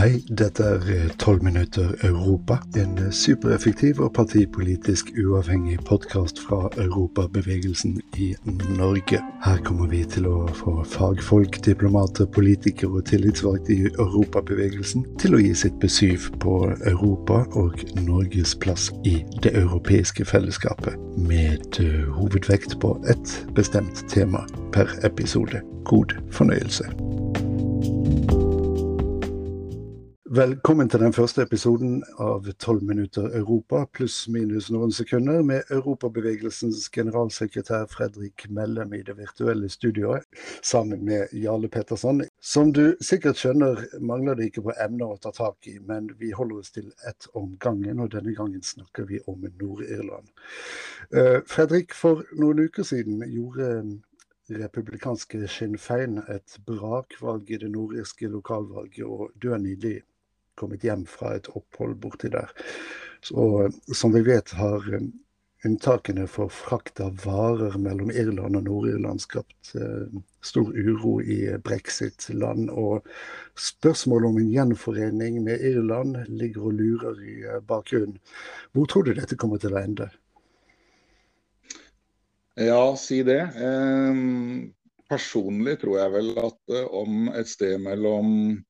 Hei, dette er 12 minutter Europa. En supereffektiv og partipolitisk uavhengig podkast fra Europabevegelsen i Norge. Her kommer vi til å få fagfolk, diplomater, politikere og tillitsvalgte i Europabevegelsen til å gi sitt besyv på Europa og Norges plass i det europeiske fellesskapet, med hovedvekt på ett bestemt tema per episode. God fornøyelse. Velkommen til den første episoden av 12 minutter Europa pluss minus noen sekunder med Europabevegelsens generalsekretær Fredrik Mellem i det virtuelle studioet, sammen med Jarle Petterson. Som du sikkert skjønner mangler det ikke på emner å ta tak i, men vi holder oss til ett om gangen, og denne gangen snakker vi om Nord-Irland. Uh, Fredrik, for noen uker siden gjorde republikanske Sinn Fein et brakvalg i det nordirske lokalvalget, og du er nylig kommet hjem fra et opphold borti der. Så, som vi vet har eh, unntakene for frakt av varer mellom Irland og Nord-Irland skapt eh, stor uro i brexit-land. Og spørsmålet om en gjenforening med Irland ligger og lurer i eh, bakgrunnen. Hvor tror du dette kommer til å ende? Ja, si det. Eh, personlig tror jeg vel at eh, om et sted mellom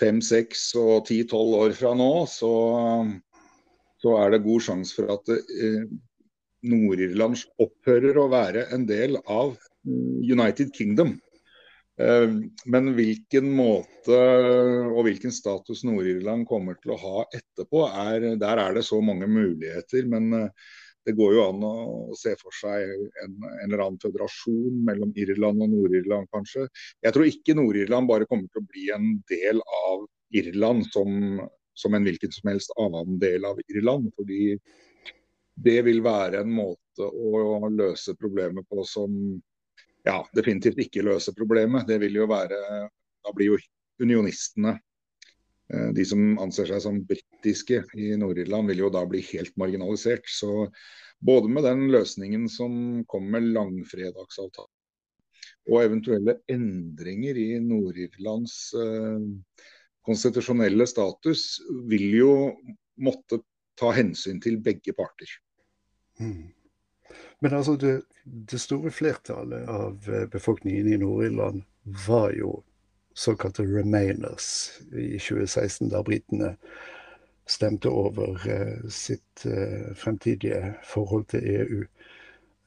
fem, seks og ti-tolv år fra nå, så, så, er det god sjanse for at eh, Nord-Irland opphører å være en del av mm, United Kingdom. Eh, men hvilken måte og hvilken status Nord-Irland kommer til å ha etterpå, er, der er det så mange muligheter. Men eh, det går jo an å se for seg en, en eller annen føderasjon mellom Irland og Nord-Irland, kanskje. Jeg tror ikke Nord-Irland bare kommer til å bli en del av Irland som, som en hvilken som helst annen del av Irland. fordi det vil være en måte å løse problemet på som ja, definitivt ikke løser problemet. Det vil jo være Da blir jo unionistene de som anser seg som britiske i Nord-Irland, vil jo da bli helt marginalisert. Så både med den løsningen som kom med langfredagsavtalen, og eventuelle endringer i Nord-Irlands eh, konstitusjonelle status, vil jo måtte ta hensyn til begge parter. Mm. Men altså, det, det, store flertallet av eh, befolkningen i Nord-Irland var jo såkalte remainers i 2016, da britene stemte over eh, sitt eh, fremtidige forhold til EU.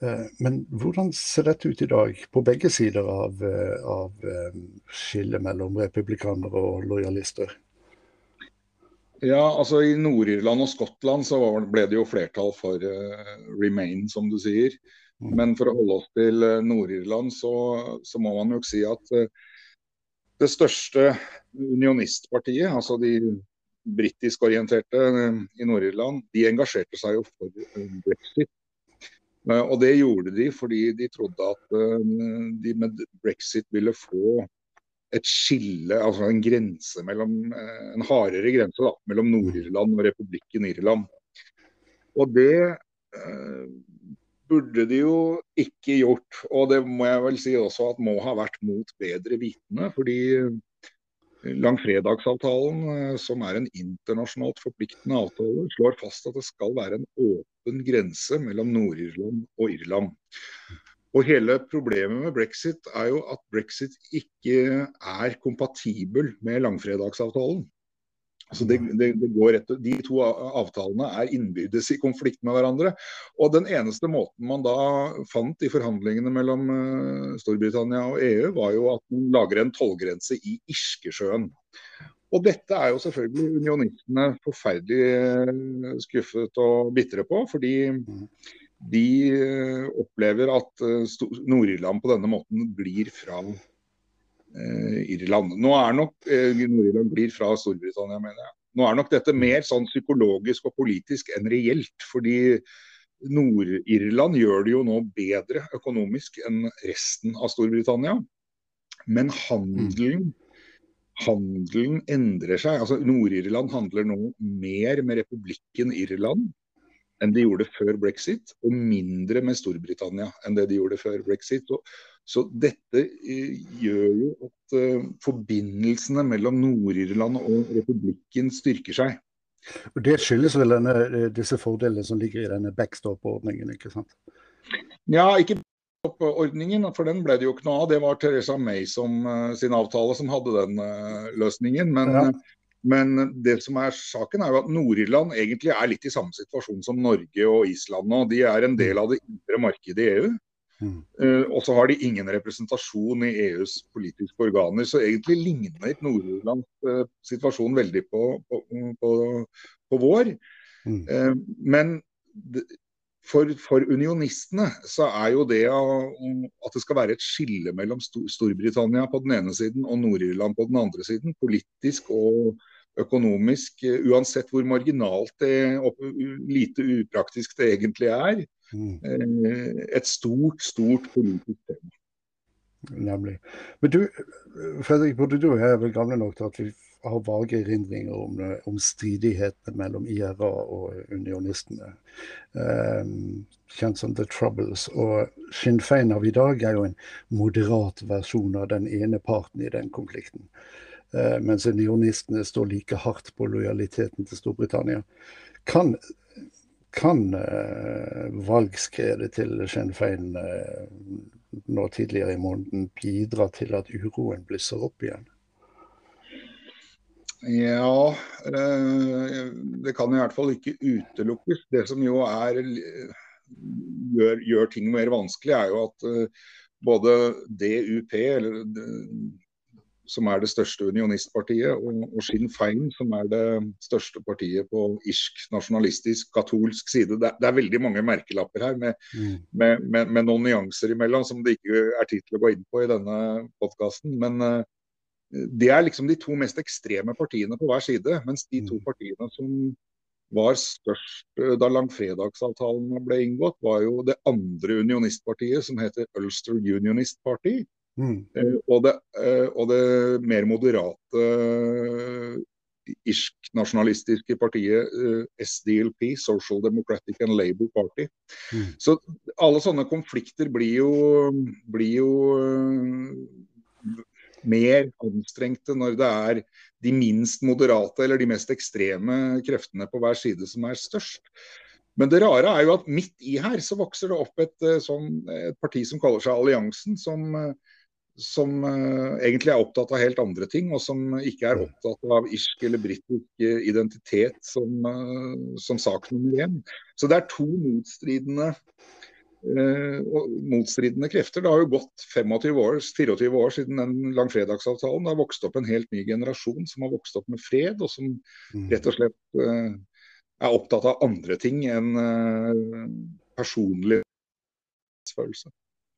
Eh, men hvordan ser dette ut i dag, på begge sider av, av skillet mellom republikanere og lojalister? Ja, altså I Nord-Irland og Skottland så ble det jo flertall for uh, remain, som du sier. Mm. Men for å holde oss til Nord-Irland, så, så, må man jo si at uh, det største unionistpartiet, altså de britisk orienterte eh, i Nord-Irland, de engasjerte seg jo for eh, brexit. Eh, og det gjorde de fordi de trodde at de med brexit ville få et skille, altså en grense mellom, en hardere grense da, mellom Nord-Irland og republikken Irland. Og det burde de jo ikke gjort. Og det må jeg vel si også at må ha vært mot bedre vitende. fordi Langfredagsavtalen, eh, som er en internasjonalt forpliktende avtale, slår fast at det skal være en åpen grense mellom Nord-Irland og Irland. Og Hele problemet med brexit er jo at brexit ikke er kompatibel med langfredagsavtalen. Altså det, det, det etter, de to avtalene er innbyrdes i konflikt med hverandre. Og Den eneste måten man da fant i forhandlingene mellom uh, Storbritannia og EU, var jo at man lager en tollgrense i Irskesjøen. Og Dette er jo selvfølgelig unionistene forferdelig uh, skuffet og bitre på. Fordi de uh, opplever at Nord-Irland på denne måten blir fra Eh, Irland. Nå er nok eh, Nord-Irland blir fra Storbritannia, mener jeg. Nå er nok dette mer sånn psykologisk og politisk enn reelt. fordi Nord-Irland gjør det jo nå bedre økonomisk enn resten av Storbritannia. Men handelen, handelen endrer seg. altså Nord-Irland handler nå mer med republikken Irland enn de gjorde før brexit, og mindre med Storbritannia enn det de gjorde før brexit. Og, så dette uh, gjør jo at uh, forbindelsene mellom Nord-Irland og republikken styrker seg. Og Det skyldes vel denne, disse fordelene som ligger i denne backstop-ordningen, ikke sant? Ja, ikke ordningen, for den ble det jo ikke noe av. Det var Teresa May som, sin avtale som hadde den løsningen. Men ja. Men det som er saken er jo at Nord-Irland egentlig er litt i samme situasjon som Norge og Island nå. De er en del av det indre markedet i EU. Mm. Uh, og så har de ingen representasjon i EUs politiske organer. Så egentlig ligner Nord-Irlands uh, situasjon veldig på, på, på, på vår. Mm. Uh, men for, for, unionistene så er jo det at det skal være et skille mellom Storbritannia på den ene siden og Nord-Irland på den andre siden, politisk og økonomisk, eh, uansett hvor marginalt det og lite upraktisk det egentlig er, mm. eh, et stort, stort politisk tema. Nemlig. Men du, Fredrik, både du og jeg er vel gamle nok til at vi har vage erindringer om, eh, om stridighetene mellom IRA og unionistene. Um, kjent som The Troubles. Og Sinn Fein av i dag er jo en moderat versjon av den ene parten i den konflikten. Uh, mens unionistene står like hardt på lojaliteten til Storbritannia. Kan, kan uh, valgskredet til Sinn Fein uh, nå tidligere i måneden bidra til at uroen blusser opp igjen? Ja, det kan i hvert fall ikke utelukkes. Det som jo er gjør, gjør ting mer vanskelig, er jo at både DUP, eller som er det største unionistpartiet, og, og Sinn Fein, som er det største partiet på irsk, nasjonalistisk, katolsk side. Det, det er veldig mange merkelapper her med, mm. med, med, med, noen nyanser imellom som det ikke er tid til å gå inn på i denne podkasten. Men uh, det er liksom de to mest ekstreme partiene på hver side. Mens de to mm. partiene som var størst eh, da langfredagsavtalen ble inngått, var jo det andre unionistpartiet, som heter Ulster Unionist Party. Mm. Eh, og, det, eh, og, det, mer moderate eh, irsk-nasjonalistiske partiet SDLP, Social Democratic and Labour Party. Mm. Så alle sånne konflikter blir jo, blir jo mer anstrengte når det er de minst moderate eller de mest ekstreme kreftene på hver side som er størst. Men det rare er jo at midt i her så vokser det opp et, sånn, et parti som kaller seg Alliansen, som som uh, egentlig er opptatt av helt andre ting, og som ikke er opptatt av irsk eller britisk identitet som, uh, som, sak nummer én. Så det er to motstridende, uh, motstridende krefter. Det har jo gått 25 år, 24 år siden den langfredagsavtalen. Det har vokst opp en helt ny generasjon som har vokst opp med fred, og som mm. rett og slett er opptatt av andre ting enn personlig følelse.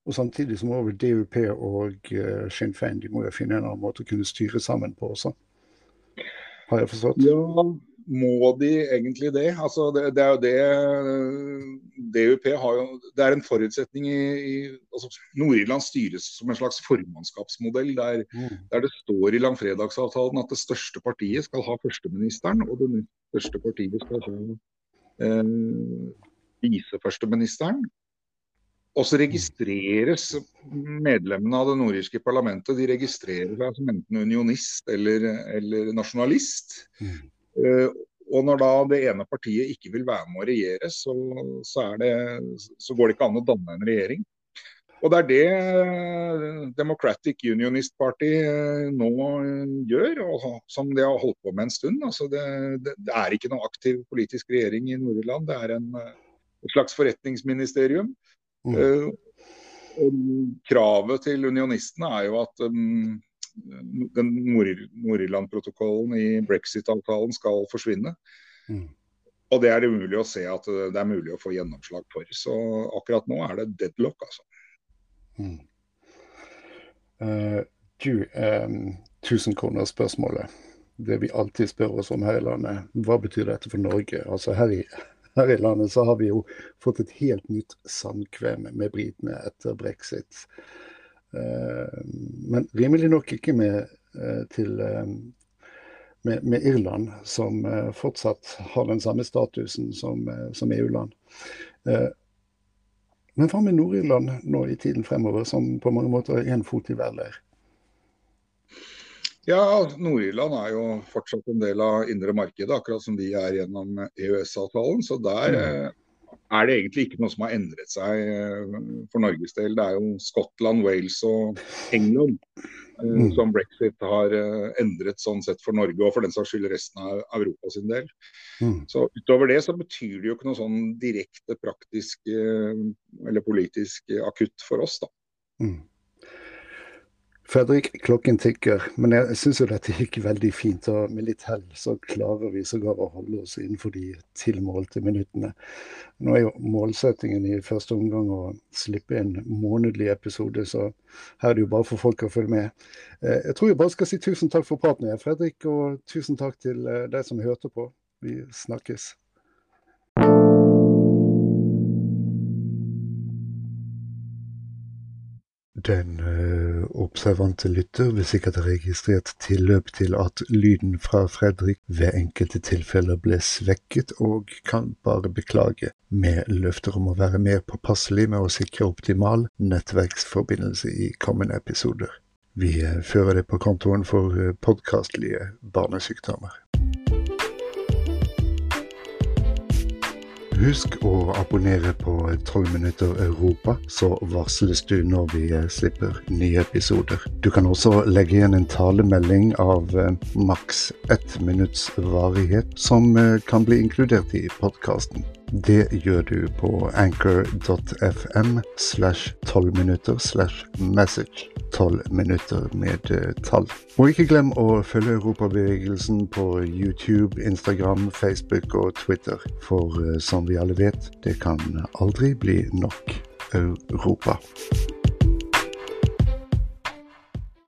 Og Samtidig så må vel DUP og uh, Sinn Fein de må jo finne en annen måte å kunne styre sammen på også. Har jeg forstått? Ja, må de egentlig det? Altså, det, det er jo det eh, DUP har jo Det er en forutsetning i, i altså, Nord-Irland styres som en slags formannskapsmodell, der, mm. der, det står i langfredagsavtalen at det største partiet skal ha førsteministeren, og det største partiet skal ha eh, viseførsteministeren. Og så registreres medlemmene av det nordirske parlamentet de registrerer seg som enten unionist eller, eller nasjonalist. Mm. Uh, og når da det ene partiet ikke vil være med å regjere, så, så, det, så, går det ikke an å danne en regjering. Og det er det eh, Democratic Unionist Party eh, nå gjør, og som de har holdt på med en stund. Altså det, det, det, er ikke noe aktiv politisk regjering i Nord-Irland. Det er en, et slags forretningsministerium. Mm. Uh, kravet til unionistene er jo at um, den Nord-Irland-protokollen i brexit-avtalen skal forsvinne. Mm. Og det er det umulig å se at det er mulig å få gjennomslag for. Så akkurat nå er det deadlock, altså. Mm. Uh, du, um, tusenkronersspørsmålet. Det vi alltid spør oss om her i landet. Hva betyr dette for Norge? Altså her i her i landet så har vi jo fått et helt nytt samkvem med britene etter brexit. Eh, men rimelig nok ikke med eh, til, eh, med, med Irland, som fortsatt har den samme statusen som, som EU-land. Men hva med Nord-Irland nå i tiden fremover, som på mange måter er én fot i hver leir? Ja, Nord-Irland er jo fortsatt en del av indre markedet, akkurat som vi er gjennom EØS-avtalen. Så der mm. er det egentlig ikke noe som har endret seg eh, for Norges del. Det er jo Skottland, Wales og England eh, mm. som brexit har eh, endret sånn sett for Norge, og for den saks skyld resten av Europa sin del. Mm. Så Utover det så betyr det jo ikke noe sånn direkte praktisk eller politisk akutt for oss, da. Fredrik, klokken tikker, men jeg syns jo dette gikk veldig fint. Og med litt hell så klarer vi sågar å holde oss innenfor de tilmålte minuttene. Nå er jo målsettingen i første omgang å slippe en månedlig episode, så her er det jo bare for folk å følge med. Eh, jeg tror jeg bare skal si tusen takk for praten, Fredrik, og tusen takk til eh, deg som hørte på. Vi snakkes. Den uh, observante lytter vil sikkert ha registrert tilløp til at lyden fra Fredrik ved enkelte tilfeller ble svekket, og kan bare beklage, med løfter om å være mer påpasselig med å sikre optimal nettverksforbindelse i kommende episoder. Vi fører det på kontoen for uh, podkastlige barnesykdommer. Husk å abonnere på 12 minutter Europa, så varsles du når vi eh, slipper nye episoder. Du kan også legge igjen en talemelding av eh, maks ett minutts varighet, som eh, kan bli inkludert i podkasten. Det gjør du på anchor.fm slash 12 minutter slash message. 12 minutter med uh, tall. Og ikke glem å følge Europabevegelsen på YouTube, Instagram, Facebook og Twitter. For uh, som vi alle vet, det kan aldri bli nok Europa.